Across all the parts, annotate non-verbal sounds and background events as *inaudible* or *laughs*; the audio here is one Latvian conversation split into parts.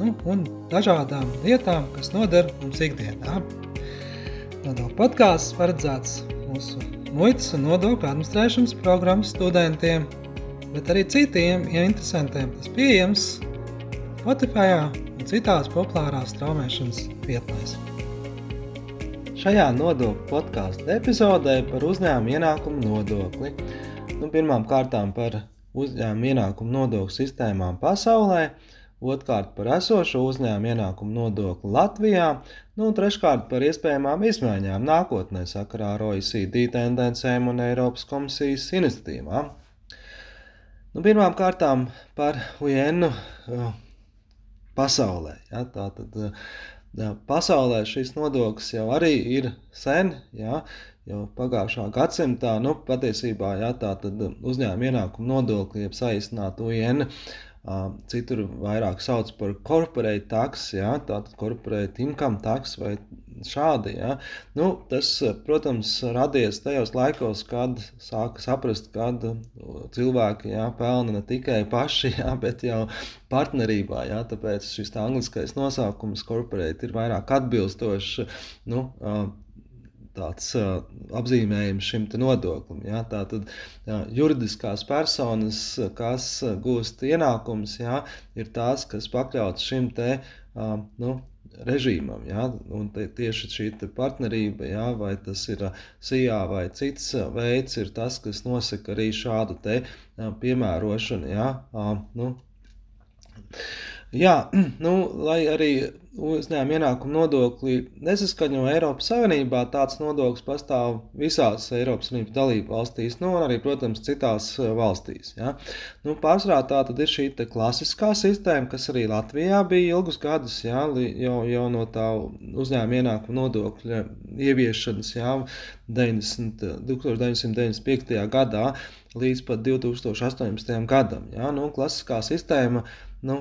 nu, un dažādām lietām, kas noder mums ikdienā. Nodokļu podkāsts paredzēts mūsu muitas un nodokļu administrēšanas programmas studentiem, bet arī citiem ja interesantiem. Tas pieejams Spotify un citās populārās straumēšanas vietnēs. Šajā nodokļu podkāstu epizodē par uzņēmumu ienākumu nodokli. Nu, pirmām kārtām par uzņēmumu ienākumu nodokļu sistēmām pasaulē, otrkārt par esošo uzņēmumu ienākumu nodokli Latvijā, nu, un treškārt par iespējamām izmaiņām nākotnē sakarā ar OECD tendencēm un Eiropas komisijas iniciatīvām. Nu, pirmām kārtām par UNU uh, pasaulē. Ja, tātad, uh, pasaulē šis nodoklis jau arī ir sen, ja, jau pagājušā gadsimtā, nu, patiesībā ja, tā tad uzņēmuma ienākuma nodokli, jeb saīsināt UN Citur vairāk sauc par corporate tax, ja, tātad corporate income tax vai šādi. Ja. Nu, tas, protams, radies tajos laikos, kad sāka saprast, kad cilvēki ja, pelna ne tikai paši, ja, bet jau partnerībā. Ja, tāpēc šis tā angliskais nosaukums corporate ir vairāk atbilstošs nu, tāds uh, apzīmējums šim nodoklim. Ja? Tātad jā, juridiskās personas, kas gūst ienākumus, ja, ir tās, kas pakļauts šim te, uh, nu, režīmam. Ja? Un te, tieši šī partnerība, ja? vai tas ir SIA vai cits veids, ir tas, kas nosaka arī šādu te, piemērošanu. Ja? Nu, Jā, *clears throat* nu, lai arī uzņēmuma ienākuma nodokli nesaskaņo Eiropas Savienībā, tāds nodoklis pastāv visās Eiropas Savienības dalību valstīs, nu, un arī, protams, citās eh, valstīs. Ja. Nu, pārsvarā tā tad ir šī klasiskā sistēma, kas arī Latvijā bija ilgus gadus, ja, jau, jau no tā uzņēmuma ienākuma nodokļa ieviešanas, ja, 90, 1995. gadā līdz pat 2018. gadam. Ja. Nu, klasiskā sistēma Nu,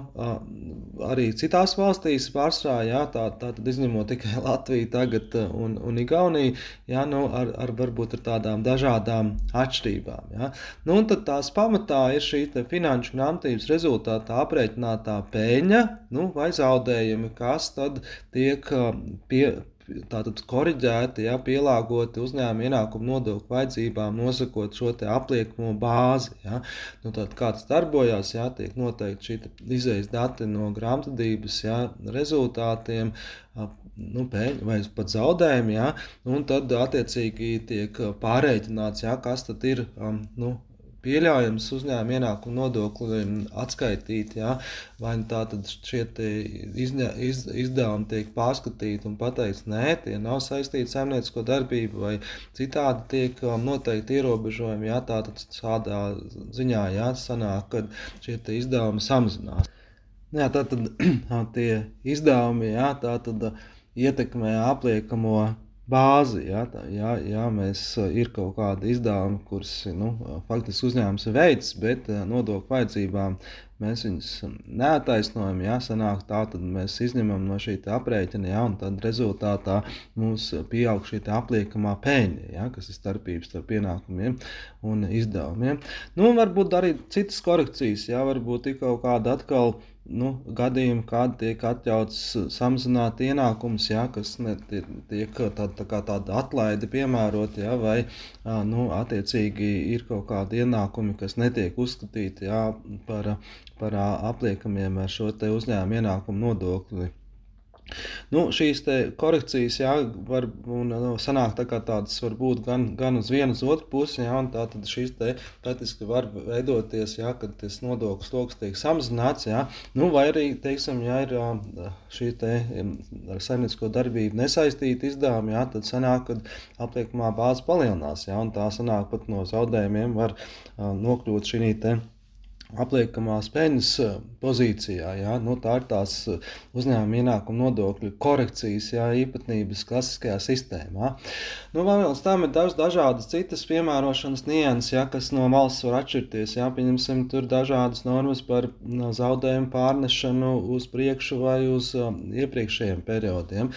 arī citās valstīs pārsvarā, jā, tā, tā tad izņemot tikai *laughs* Latviju tagad un, un Igauniju, jā, nu, ar, ar varbūt ar tādām dažādām atšķirībām. Jā. Nu, un tad tās pamatā ir šī finanšu grāmatības rezultātā aprēķinātā peļņa nu, vai zaudējumi, kas tad tiek pie, tātad korģēti, ja, pielāgoti uzņēmuma ienākuma nodokļu vajadzībām, nosakot šo apliekamo bāzi. Ja. Nu, tad, kā tas darbojās, ja, tiek noteikti šī izējas dati no grāmatvedības ja, rezultātiem, nu, pēļņi vai pat zaudējumi, ja, un tad attiecīgi tiek pārreikināts, ja, kas tad ir um, nu, pieļaujams uzņēmuma ienākuma nodokli atskaitīt, ja? vai nu tā tad šie izņa, iz, izdevumi tiek pārskatīti un pateikts, nē, tie nav saistīti ar saimniecisko darbību, vai citādi tiek um, noteikti ierobežojumi, ja tā tad tādā ziņā jāsanāk, ka šie izdevumi samazinās. Jā, tā tad *clears throat* tie izdevumi, jā, tā tad ietekmē apliekamo bāzi. Ja, tā, ja, ja mēs ir kaut kāda izdevuma, kuras nu, faktiski uzņēmums ir veids, bet nodokļu vajadzībām mēs viņus neataisnojam, ja sanāk tā, tad mēs izņemam no šī aprēķina, ja, un tad rezultātā mums pieaug šī apliekamā peļņa, ja, kas ir starpības starp pienākumiem un izdevumiem. Nu, varbūt arī citas korekcijas, ja, varbūt ir kaut kāda atkal nu, gadījumi, kad tiek atļauts samazināt ienākumus, ja, kas netiek, tiek tā, tā kā tāda atlaide piemērot, ja, vai nu, attiecīgi ir kaut kādi ienākumi, kas netiek uzskatīti ja, par, par apliekamiem ar šo uzņēmumu ienākumu nodokli. Nu, šīs korekcijas jā, var nu, sanāk tā tādas var būt gan, gan uz vienu, uz otru pusi. Jā, tā tad šīs praktiski var veidoties, jā, kad tas nodokļu sloks tiek samazināts. Jā, nu, vai arī, teiksim, ja ir šī te ar saimniecisko darbību nesaistīta izdevuma, jā, tad sanāk, kad apliekamā bāze palielinās. Jā, un tā sanāk pat no zaudējumiem var nokļūt šī te apliekamās peļņas eh, pozīcijā. Ja? Nu, tā ir tās eh, uzņēmuma ienākuma nodokļu korekcijas ja? īpatnības klasiskajā sistēmā. Nu, vēl pirms tam ir daž, dažādas citas piemērošanas nianses, ja? kas no valsts var atšķirties. Ja? Pieņemsim, tur dažādas normas par zaudējumu pārnešanu uz priekšu vai uz um, iepriekšējiem periodiem,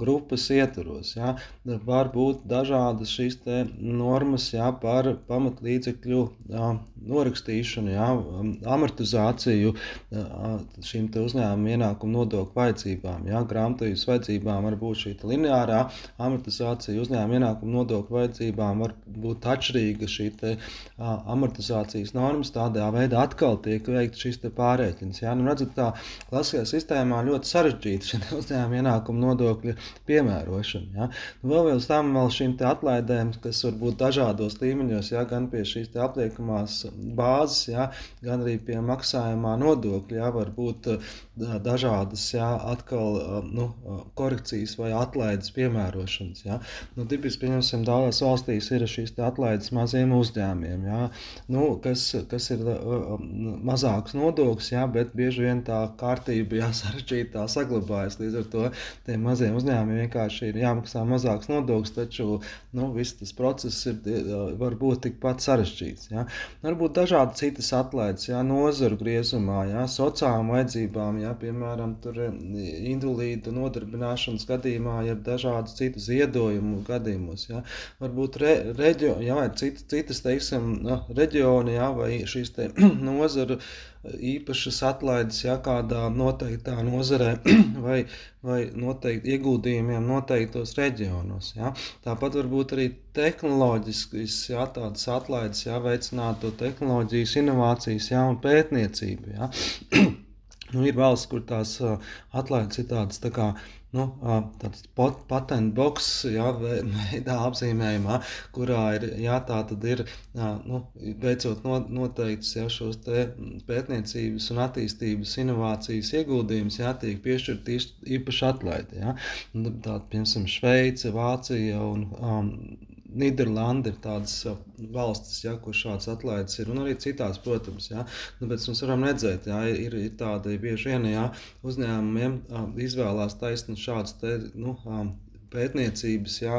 grupas ietvaros. Ja? Var būt dažādas šīs normas ja? par pamatlīdzekļu uh, norakstīšanu. Ja? Um, amortizāciju uh, šīm uzņēmuma ienākuma nodokļu vajadzībām. Ja? Grāmatvedības vajadzībām var būt šī lineārā amortizācija, uzņēmuma ienākuma nodokļu vajadzībām var būt atšķirīga šī te, uh, amortizācijas normas. Tādā veidā atkal tiek veikts šis pārreikins. Ja? Nu, redzat, tā klasiskajā sistēmā ļoti sarežģīta šī uzņēmuma ienākuma nodokļa piemērošana. Ja? Nu, vēl vēl tam vēl šīm atlaidēm, kas var būt dažādos līmeņos, ja? gan pie šīs apliekamās bāzes, ja? Gan arī pie maksājumā nodokļa jā, var būt dažādas jā, atkal nu, korekcijas vai atlaides piemērošanas. Jā. Nu, tipiski, pieņemsim, daudzās valstīs ir šīs atlaides maziem uzņēmiem, jā, nu, kas, kas ir mazāks nodoklis, jā, bet bieži vien tā kārtība jā, *laughs* sarežģītā saglabājas. Līdz ar to tiem maziem uzņēmumiem vienkārši ir jāmaksā mazāks nodoklis, taču nu, viss tas process ir, var būt tikpat sarežģīts. Jā. Varbūt dažādi citas atlaides, jā, nozaru griezumā, jā, sociālām vajadzībām, jā, piemēram, tur eh, indulīdu nodarbināšanas gadījumā, ja dažādas citu ziedojumu gadījumos, jā. Varbūt re, reģio, jā, vai cit, citas, teiksim, reģioni, jā, vai šīs te *clears throat* nozaru īpašas atlaides, ja kādā noteiktā nozarē *clears throat* vai, vai noteikti ieguldījumiem noteiktos reģionos. Ja. Tāpat varbūt arī tehnoloģiskas, ja, tādas atlaides, ja, veicinātu tehnoloģijas, inovācijas, ja, un pētniecību. Ja. *clears throat* nu, ir valsts, kur tās atlaides ir tādas tā kā nu, tāds patentu boks, jā, veidā apzīmējumā, kurā ir, jā, tā tad ir, nu, veicot noteikts, jā, šos te pētniecības un attīstības inovācijas ieguldījumus, jā, tiek piešķirt īpaši atlaidi, jā. Tā, piemēram, Šveice, Vācija un um, Nīderlanda ir tādas valstis, ja, kur šāds atlaides ir, un arī citās, protams. Ja. Nu, bet mēs varam redzēt, ja, ir, ir tādi bieži vien ja, uzņēmumiem izvēlās taisni šādas te, nu, pētniecības. Ja,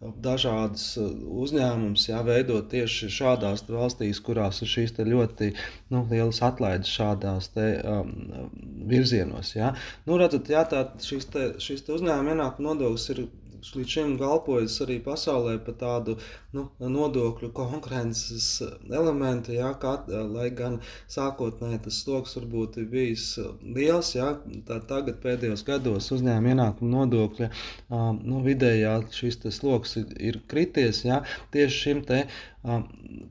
dažādas uzņēmumus jā, veidot tieši šādās valstīs, kurās ir šīs ļoti nu, lielas atlaides šādās te, um, virzienos. Jā. Nu, redzat, jā, tā, šis, te, šis te uzņēmuma ienākuma nodoklis ir līdz šim kalpojas arī pasaulē par tādu nu, nodokļu konkurences elementu, jā, kā, lai gan sākotnēji tas sloks varbūt ir bijis liels, jā, tā tagad pēdējos gados uzņēmuma ienākuma nodokļa nu, vidējā šis sloks ir, ir krities, jā, tieši šim te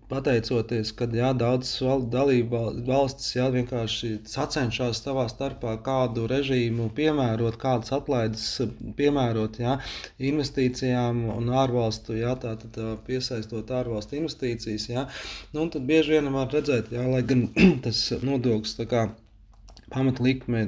pateicoties, ka jā, daudzas dalību valstis jā, vienkārši sacenšas savā starpā kādu režīmu piemērot, kādas atlaides piemērot jā, investīcijām un ārvalstu, jā, tātad piesaistot ārvalstu investīcijas. Jā. Nu, tad bieži vien var redzēt, jā, lai gan *clears throat* tas nodoklis tā kā pamatlikme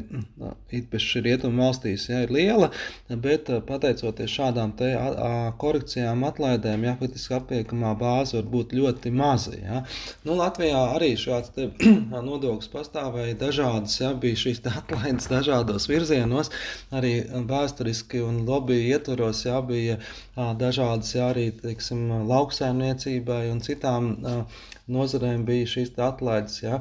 īpaši rietumu valstīs ja, ir liela, bet pateicoties šādām te, a, korekcijām, atlaidēm, ja, faktiski apiekamā bāze var būt ļoti maza. Ja. Nu, Latvijā arī šāds te, nodoklis pastāvēja dažādas, ja, bija šīs atlaides dažādos virzienos, arī vēsturiski un lobby ietvaros, ja, bija a, dažādas, ja, arī, teiksim, lauksaimniecībai un citām a, nozarēm bija šīs atlaides, ja,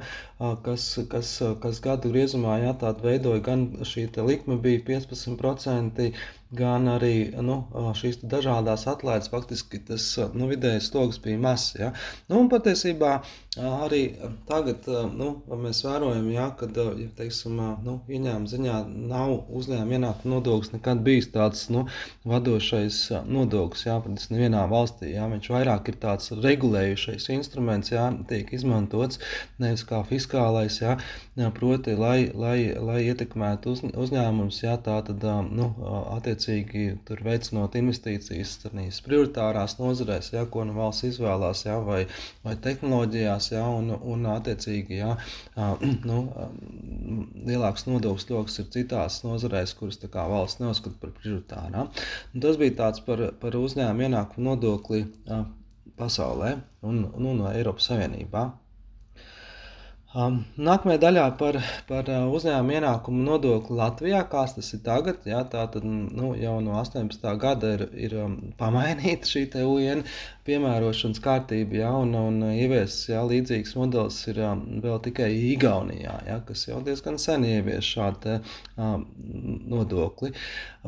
kas, kas, kas gadu griezumā ja, veidoja gan šī likme bija 15%, gan arī nu, šīs dažādas atlaides. Faktiski tas nu, vidējais sloks bija mazs. Ja? Nu, patiesībā arī tagad nu, mēs vērojam, ja, ka ja, teiksim, nu, ieņēmuma ziņā nav uzņēmuma ienākuma nodoklis nekad bijis tāds nu, vadošais nodoklis. Ja, nevienā valstī ja, viņš vairāk ir tāds regulējušais instruments, ja, tiek izmantots nevis kā fiskālais, ja, proti, lai, lai, lai ietekmētu uz, uzņēmumus, ja, tā tad nu, attiecīgi tur veicinot investīcijas tādās prioritārās nozarēs, ja, ko nu valsts izvēlās, ja, vai, vai tehnoloģijās, ja, un, un attiecīgi ja, *clears throat* nu, lielāks nodokļu sloks ir citās nozarēs, kuras kā, valsts neuzskata par prioritārām. Tas bija tāds par, par uzņēmumu ienākumu nodokli pasaulē un, un, un Eiropas Savienībā. Um, nākamajā daļā par, par uzņēmuma ienākumu nodokli Latvijā, kāds tas ir tagad. Jā, tā tad nu, jau no 18. gada ir, ir um, pamainīta šī UN piemērošanas kārtība, jā, un, un ieviesis jā, līdzīgs modelis ir um, vēl tikai Igaunijā, jā, kas jau diezgan sen ievies šādu um, nodokli.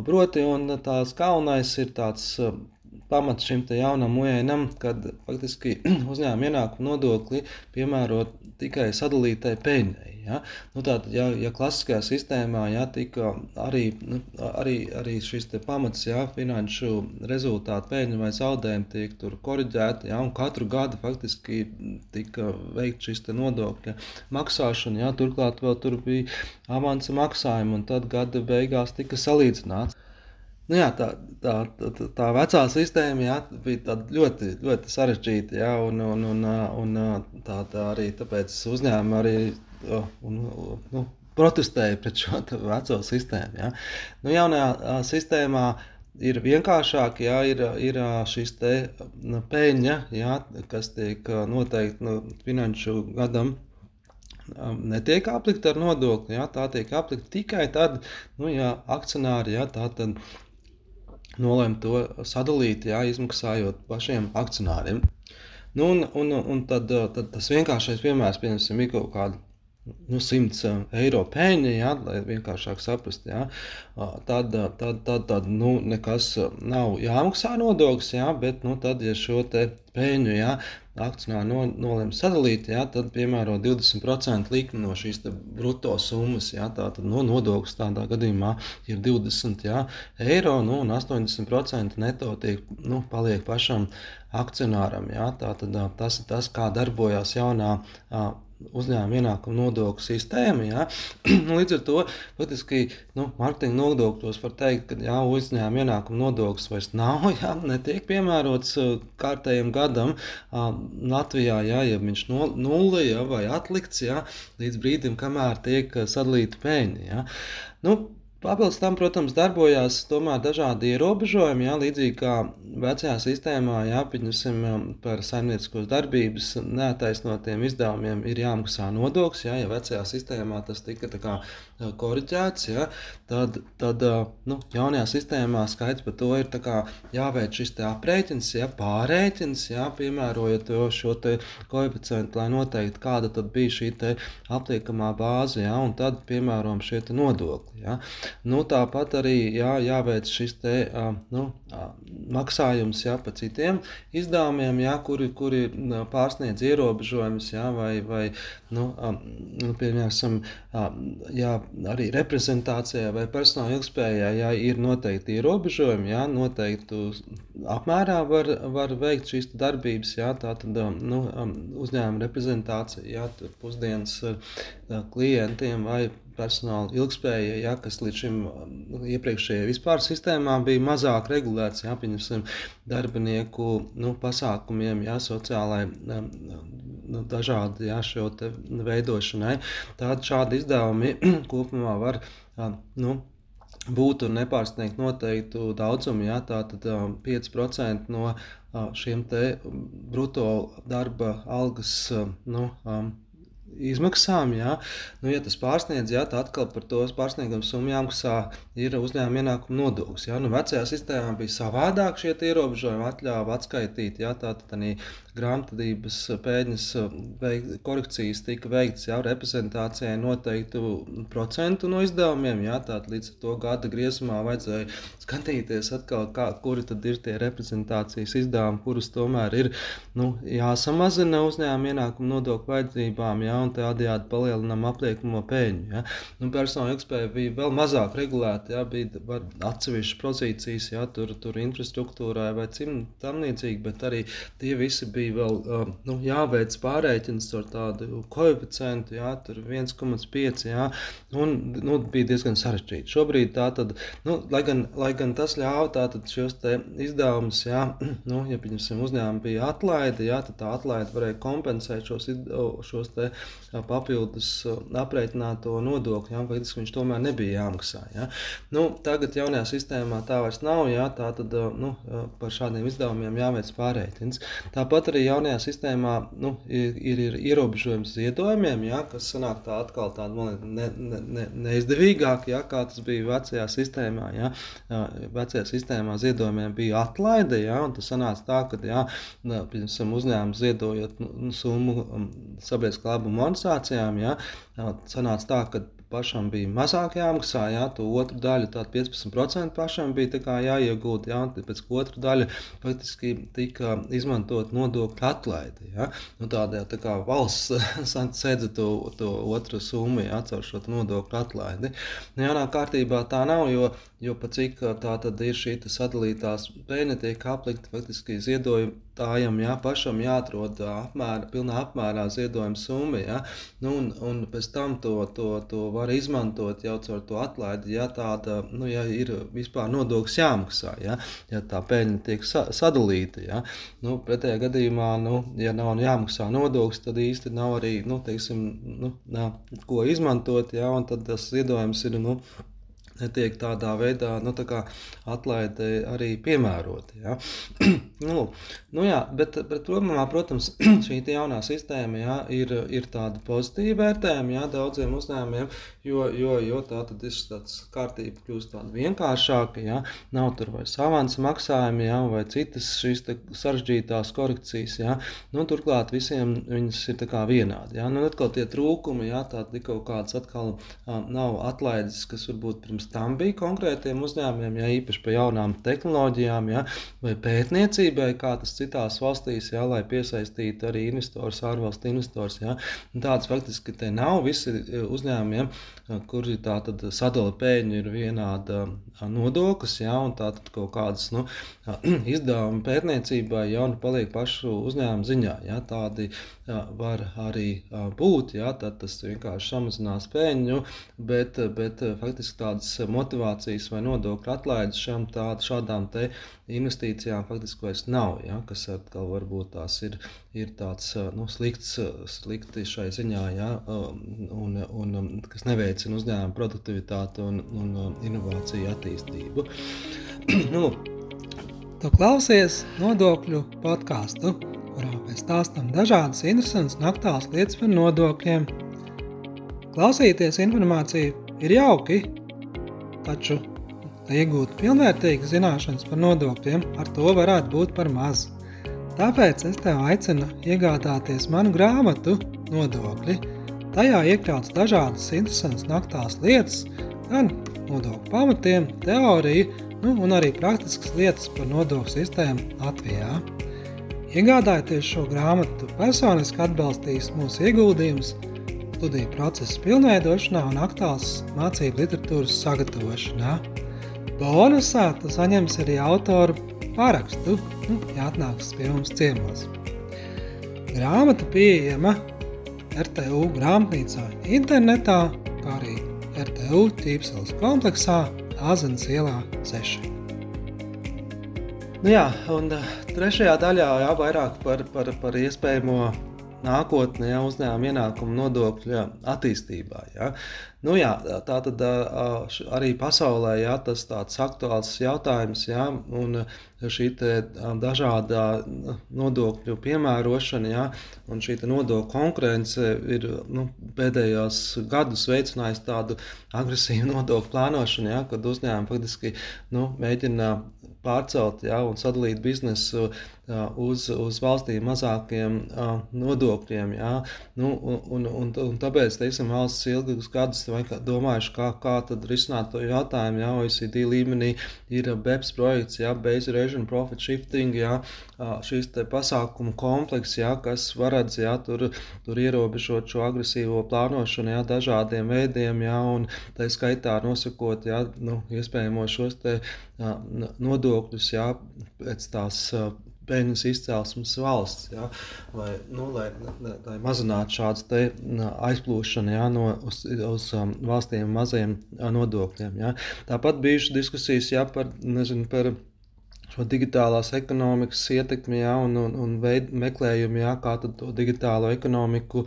Proti, un tās galvenais ir tāds. Um, pamats šim jaunam UENam, kad faktiski *clears throat* uzņēmuma ienākuma nodokli piemērot tikai sadalītai peļņai. Ja? Nu, tātad, ja, ja klasiskajā sistēmā ja, tika arī, nu, arī, arī šis pamats, ja, finanšu rezultātu peļņa vai zaudējumi tiek tur koriģēti, ja, un katru gadu faktiski tika veikt šis nodokļa maksāšana, ja, turklāt vēl tur bija avansa maksājumi, un tad gada beigās tika salīdzināts. Nu, jā, tā, tā, tā, tā vecā sistēma jā, bija ļoti, ļoti sarežģīta. Jā, un, un, un, un tā, tā arī tāpēc uzņēmumi arī un, nu, protestēja pret šo veco sistēmu. Jā. Nu, jaunajā sistēmā ir vienkāršāk, jā, ir, ir šis te peļņa, jā, kas tiek noteikti nu, finanšu gadam netiek aplikta ar nodokli. Jā, tā tiek aplikta tikai tad, nu, ja akcionāri jā, tā tad nolēma to sadalīt, jā, izmaksājot pašiem akcionāriem. Nu, un, un, un tad, tad tas vienkāršais piemērs, piemēram, ir kaut kāda nu, 100 eiro peļņa, ja, lai vienkāršāk saprastu, ja, tad, tad, tad, tad nu, nekas nav jāmaksā nodoklis, ja, bet nu, tad, ja šo peļņu ja, akcionāri no, nolēma sadalīt, ja, tad piemēro 20% likmi no šīs brutto summas. Ja, tā tad no nodoklis tādā gadījumā ir 20 ja, eiro, nu, un 80% neto tiek, nu, paliek pašam akcionāram. Ja, tā tad tas ir tas, kā darbojās jaunā uzņēmuma ienākuma nodokļu sistēma. Ja? *clears throat* Līdz ar to faktiski nu, mārketinga nodokļos var teikt, ka jā, uzņēmuma ienākuma nodoklis vairs nav, *laughs* jā, netiek piemērots uh, kārtējiem gadam Latvijā, jā, ja viņš no, nulle ja, vai atlikts jā, līdz brīdim, kamēr tiek uh, sadalīta peļņa. Ja? Nu, Papildus tam, protams, darbojās tomēr dažādi ierobežojumi, jā, līdzīgi kā vecajā sistēmā, jā, pieņemsim um, par saimnieciskos darbības neataisnotiem izdevumiem ir jāmaksā nodoklis, jā, ja vecajā sistēmā tas tika tā kā koriģēts, jā, tad, tad nu, jaunajā sistēmā skaidrs par to ir jāveic šis aprēķins, jā, pārēķins, jā, piemērojot šo koeficientu, lai noteikti kāda bija šī apliekamā bāze, jā, un tad piemērojam šie nodokļi, jā. Nu, tāpat arī jā, jāveic šis te, nu, maksājums jā, pa citiem izdevumiem, jā, kuri, kuri pārsniedz ierobežojumus, jā, vai, vai nu, nu, piemēram, jā, arī reprezentācijā vai personāla ilgspējā jā, ir noteikti ierobežojumi, jā, noteiktu apmērā var, var veikt šīs darbības, jā, tā tad nu, uzņēmuma reprezentācija, jā, tur pusdienas klientiem vai personāla ilgspēja, ja, kas līdz šim nu, iepriekšējā vispār sistēmā bija mazāk regulēts, ja, pieņemsim, darbinieku nu, pasākumiem, ja, sociālai nu, dažādi ja, šo veidošanai. Tādi šādi izdevumi *clears throat* kopumā var nu, būt un nepārsniegt noteiktu daudzumu, ja, tātad 5% no šiem te bruto darba algas nu, izmaksām. Jā. Nu, ja tas pārsniedz, jā, tad atkal par to pārsniegumu summu jāmaksā ir uzņēmuma ienākuma nodoklis. Nu, vecajā sistēmā bija savādāk šie ierobežojumi, atļāva atskaitīt. Jā, tātad arī grāmatvedības pēļņas veik, korekcijas tika veikts jau reprezentācijai noteiktu procentu no izdevumiem. Jā, tātad līdz to gada griezumā vajadzēja skatīties atkal, kā, kuri tad ir tie reprezentācijas izdevumi, kurus tomēr ir nu, jāsamazina uzņēmuma ienākuma nodokļu vajadzībām. Jā, un tādējādi palielinām apliekamo peļņu. Ja. Nu, personāla ilgspēja bija vēl mazāk regulēta, ja, bija atsevišķas pozīcijas, ja, tur, tur infrastruktūrā vai cim tam līdzīgi, bet arī tie visi bija vēl um, nu, jāveic pārreikins ar tādu koeficientu, ja, tur 1,5, ja, un nu, bija diezgan sarežģīti. Šobrīd tā tad, nu, lai gan, lai gan tas ļauj tātad šos izdevumus, ja, *clears throat* nu, ja, pieņemsim, uzņēmumi bija atlaidi, ja, tad tā atlaide varēja kompensēt šos, šos te papildus aprēķināto nodokli, ja, faktiski viņš tomēr nebija jāmaksā. Ja. Nu, tagad jaunajā sistēmā tā vairs nav, ja, tā tad nu, par šādiem izdevumiem jāveic pārreitins. Tāpat arī jaunajā sistēmā nu, ir, ir, ir ierobežojums ziedojumiem, ja, kas sanāk tā atkal tāda man, ne, ne, ne, neizdevīgāk, ja, kā tas bija vecajā sistēmā. Ja. Vecajā sistēmā ziedojumiem bija atlaide, ja, un tas sanāca tā, ka, ja, piemēram, uzņēmums ziedojot nu, summu um, sabiedriskā labuma organizācijām, ja, sanāca tā, ka pašam bija mazāk jāmaksā, jā, to otru daļu, tātad 15% pašam bija jāiegūt, jā, pēc otru daļu faktiski tika izmantot nodokļu atlaidi. Jā. Nu, tādēļ tā kā valsts *laughs* sēdza to, to otru summu, jā, caur šo nodokļu atlaidi. Nu, jaunā kārtībā tā nav, jo, jo pa cik tā tad ir šī sadalītās pēļņa tiek aplikta faktiski ziedojumtājam, jā, pašam jāatrod apmēra, pilnā apmērā ziedojuma summa, jā, nu, un, un pēc tam to, to, to var var izmantot jau caur to atlaidi, ja tāda, nu, ja ir vispār nodoklis jāmaksā, ja, ja tā peļņa tiek sa sadalīta, ja. Nu, pretējā gadījumā, nu, ja nav jāmaksā nodoklis, tad īsti nav arī, nu, teiksim, nu, nav, ko izmantot, ja, un tad tas ziedojums ir, nu, netiek tādā veidā nu, tā atlaide arī piemēroti. Ja? *clears throat* nu, nu, jā, bet, bet problēmā, protams, *clears throat* šī jaunā sistēma ja, ir, ir tāda pozitīva vērtējuma ja, daudziem uzņēmumiem, jo, jo, jo tā tad ir tāds kārtība kļūst tāda vienkāršāka, ja, nav tur vairs avans maksājumi ja, vai citas šīs sarežģītās korekcijas. Ja. Nu, turklāt visiem viņas ir vienādi. Ja. Nu, atkal tie trūkumi, ja, tādi kaut kāds atkal um, nav atlaides, kas varbūt pirms tam bija konkrētiem uzņēmumiem, ja īpaši par jaunām tehnoloģijām, ja, vai pētniecībai, kā tas citās valstīs, ja, lai piesaistītu arī investors, ārvalstu investors. Ja. Tādas faktiski te nav visi uzņēmumi. Ja, kuri tātad sadala pēļņu ir vienāda nodoklis, ja, un tātad kaut kādas nu, *clears throat* izdevumi pētniecībai jau nu paliek pašu uzņēmumu ziņā. Ja, tādi ja, var arī būt, ja, tad tas vienkārši samazinās pēļņu, bet, bet faktiski tādas motivācijas vai nodokļu atlaides šam, tā, šādām te investīcijām faktiski vairs nav, ja, kas atkal varbūt tās ir, ir tāds nu, slikts, slikti šai ziņā, ja, un, un kas neveicina uzņēmuma produktivitāti un, un inovāciju attīstību. *clears throat* nu, Tu klausies nodokļu podkāstu, kurā mēs stāstām dažādas interesantas un aktuālas lietas par nodokļiem. Klausīties informāciju ir jauki, taču, lai iegūtu pilnvērtīgas zināšanas par nodokļiem, ar to varētu būt par maz. Tāpēc es tev aicinu iegādāties manu grāmatu Nodokļi. Tajā iekļauts dažādas interesantas un aktuālas lietas, gan nodokļu pamatiem, teoriju nu, un arī praktiskas lietas par nodokļu sistēmu Latvijā. Iegādājoties šo grāmatu, personiski atbalstīs mūsu ieguldījumus studiju procesa pilnveidošanā un aktuāls mācību literatūras sagatavošanā. Bonusā tu saņemsi arī autoru parakstu, nu, ja atnāks pie mums ciemos. Grāmata pieejama RTU grāmatnīcā internetā, kā arī RTU ķīpseles kompleksā Āzenes ielā 6. Nu jā, un eh, trešajā daļā jā, vairāk par, par, par iespējamo nākotnē ja, uzņēmuma ienākuma nodokļa attīstībā. Ja. Nu, jā, tā tad arī pasaulē ja, tas tāds aktuāls jautājums, ja, un šī dažādā nodokļu piemērošana ja, un šī nodokļu konkurence ir nu, pēdējos gadus veicinājusi tādu agresīvu *laughs* nodokļu plānošanu, ja, kad uzņēmumi faktiski nu, mēģina pārcelt ja, un sadalīt biznesu uz, uz valstīm mazākiem nodokļiem. Ja. Nu, un, un, un tāpēc teiksim, valsts ilgus gadus domājuši, kā, kā risināt to jautājumu. Ja. OECD līmenī ir BEPS projekts, ja, Base Region Profit Shifting, ja, šīs pasākumu komplekss, ja, kas varadz ja, tur, tur ierobežot šo agresīvo plānošanu ja, dažādiem veidiem, ja, un tā skaitā nosakot ja, nu, iespējamo šos te, ja, nodokļus ja, pēc tās peļņas izcelsmes valsts, ja, vai, nu, lai, lai mazinātu šādu aizplūšanu ja, no, uz, uz um, valstīm maziem nodokļiem. Ja. Tāpat bijušas diskusijas ja, par, nezinu, par šo digitālās ekonomikas ietekmi, ja, un, un, un veid, meklējumu, ja, kā to digitālo ekonomiku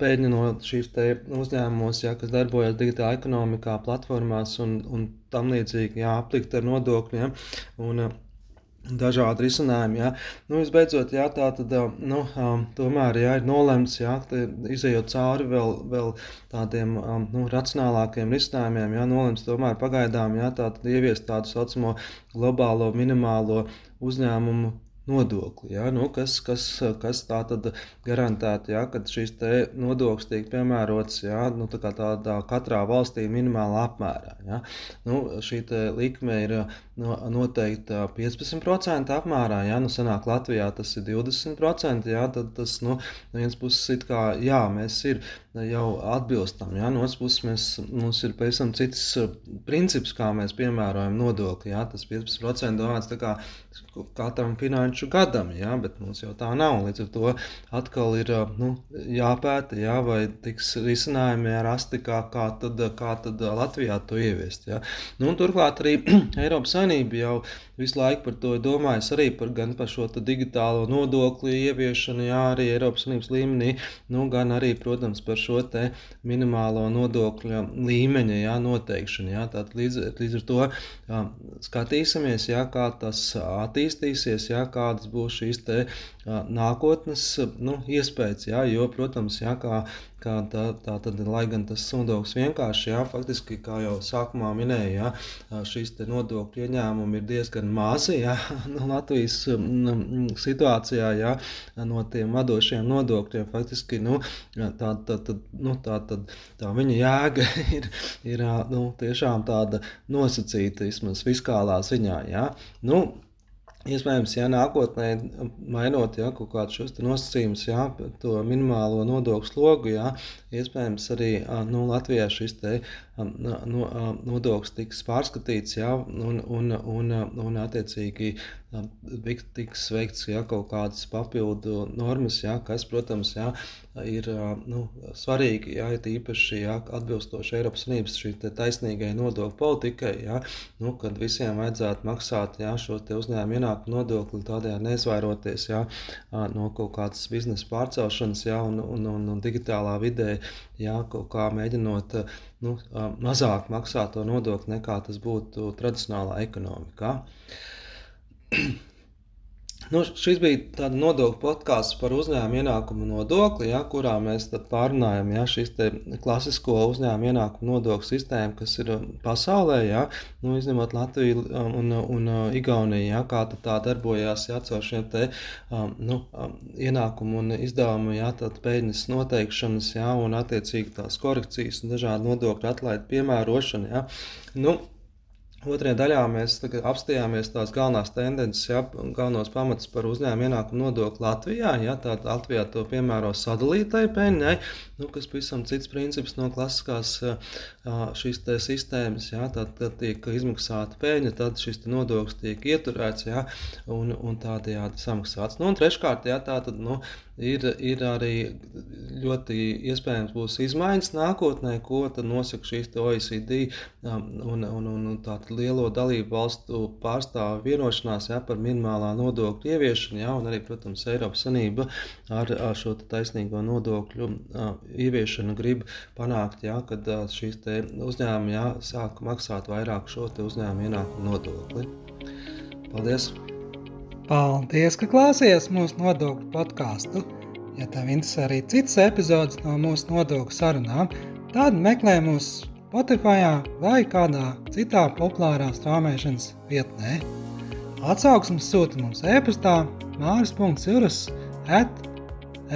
pēļņu no šīs uzņēmumos, ja, kas darbojas digitālā ekonomikā, platformās un, un tam līdzīgi, ja, aplikt ar nodokļiem. Un, dažādi risinājumi. Jā. Nu, visbeidzot, jā, tā tad, nu, tomēr jā, ir nolemts, jā, izējot cauri vēl, vēl tādiem nu, racionālākiem risinājumiem, jā, nolemts tomēr pagaidām jā, tā tad ieviest tādu saucamo globālo minimālo uzņēmumu nodokli. Ja? Nu, kas, kas, kas tā tad garantētu, ja? ka šis nodoklis tiek piemērots ja? nu, tā tādā katrā valstī minimālā apmērā. Ja? Nu, šī likme ir no, noteikti 15% apmērā. Ja? Nu, senāk Latvijā tas ir 20%. Ja? Tad tas nu, no vienas puses ir kā, jā, mēs ir jau atbilstam. Ja? No otras puses mēs, mums ir pavisam cits princips, kā mēs piemērojam nodokli. Ja? Tas 15% domāts kā katram finanšu gadam, ja, bet mums jau tā nav. Līdz ar to atkal ir nu, jāpēta, ja, vai tiks risinājumi rasti, kā, kā, tad, kā tad Latvijā to ieviest. Ja. Nu, turklāt arī *clears throat* Eiropas Savienība jau visu laiku par to domājis, arī par, par šo digitālo nodokli ieviešanu, jā, arī Eiropas Savienības līmenī, nu, gan arī, protams, par šo minimālo nodokļu līmeņa jā, noteikšanu. Jā. Tātad līdz, līdz ar to jā, skatīsimies, jā, kā tas attīstīsies, jā, kādas būs šīs te nākotnes nu, iespējas. Jā, jo, protams, jā, kā kā tā, tā tad, lai gan tas nodoklis vienkārši, jā, faktiski, kā jau sākumā minēja, jā, šīs nodokļu ieņēmumi ir diezgan mazi, jā, *laughs* no Latvijas situācijā, jā, no tiem vadošiem nodokļiem, faktiski, nu, tā, tā, tā, nu, tā, tā, tā viņa jēga *laughs* ir, ir nu, tiešām tāda nosacīta, vismaz fiskālā ziņā, jā. Nu, Iespējams, ja nākotnē mainot ja, kaut kādus šos nosacījumus, ja, to minimālo nodokļu slogu, ja, iespējams arī nu, Latvijā šis te, no, nodoklis tiks pārskatīts ja, un, un, un, un attiecīgi tiks veikts ja, kaut kādas papildu normas, ja, kas, protams, ja, ir nu, svarīgi, ja, ir īpaši ja, atbilstoši Eiropas Savienības taisnīgai nodokļu politikai, ja, nu, kad visiem vajadzētu maksāt ja, šo uzņēmumu ienākumu nodokli, tādējādi neizvairoties ja, no kaut kādas biznesa pārcelšanas ja, un, un, un, un digitālā vidē, ja, kaut kā mēģinot nu, mazāk maksāt to nodokli nekā tas būtu tradicionālā ekonomikā. *clears throat* Nu, šis bija tāds nodokļu podkāsts par uzņēmumu ienākumu nodokli, ja, kurā mēs pārunājam ja, šīs klasisko uzņēmumu ienākumu nodokļu sistēmu, kas ir um, pasaulē, ja, nu, izņemot Latviju um, un, un uh, Igauniju, ja, kā tā darbojās ja, caur šiem te, um, nu, ienākumu un izdevumu ja, peļņas noteikšanas ja, un attiecīgi tās korekcijas un dažādu nodokļu atlaidu piemērošanu. Ja. Nu, Otrajā daļā mēs apstājāmies tās galvenās tendences, ja, galvenos pamatus par uzņēmumu ienākumu nodokli Latvijā. Ja, Tātad Latvijā to piemēro sadalītai peļņai, nu, kas pavisam cits princips no klasiskās šīs sistēmas. Ja, tad, tad tiek izmaksāta peļņa, tad šis nodoklis tiek ieturēts ja, un, un tādējādi samaksāts. Nu, un treškārt, ja, tā tad, nu, ir, ir arī ļoti iespējams būs izmaiņas nākotnē, ko nosaka šīs OECD um, un, un, un, un tādu lielo dalību valstu pārstāvu vienošanās ja, par minimālā nodokļu ieviešanu, ja, un arī, protams, Eiropas Sanība ar, ar šo taisnīgo nodokļu uh, ieviešanu grib panākt, ja, kad uh, šīs uzņēmumi ja, sāk maksāt vairāk šo uzņēmumu ienākumu nodokli. Paldies! Paldies, ka klausījāties mūsu nodokļu podkāstu. Ja tev interesē arī citas epizodes no mūsu nodokļu sarunām, tad meklē mūs Spotify vai kādā citā populārā straumēšanas vietnē. Atsauksmes sūta mums e-pastā māris.cirus at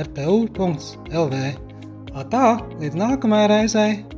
rtu.lv. Tā, līdz nākamajai reizei!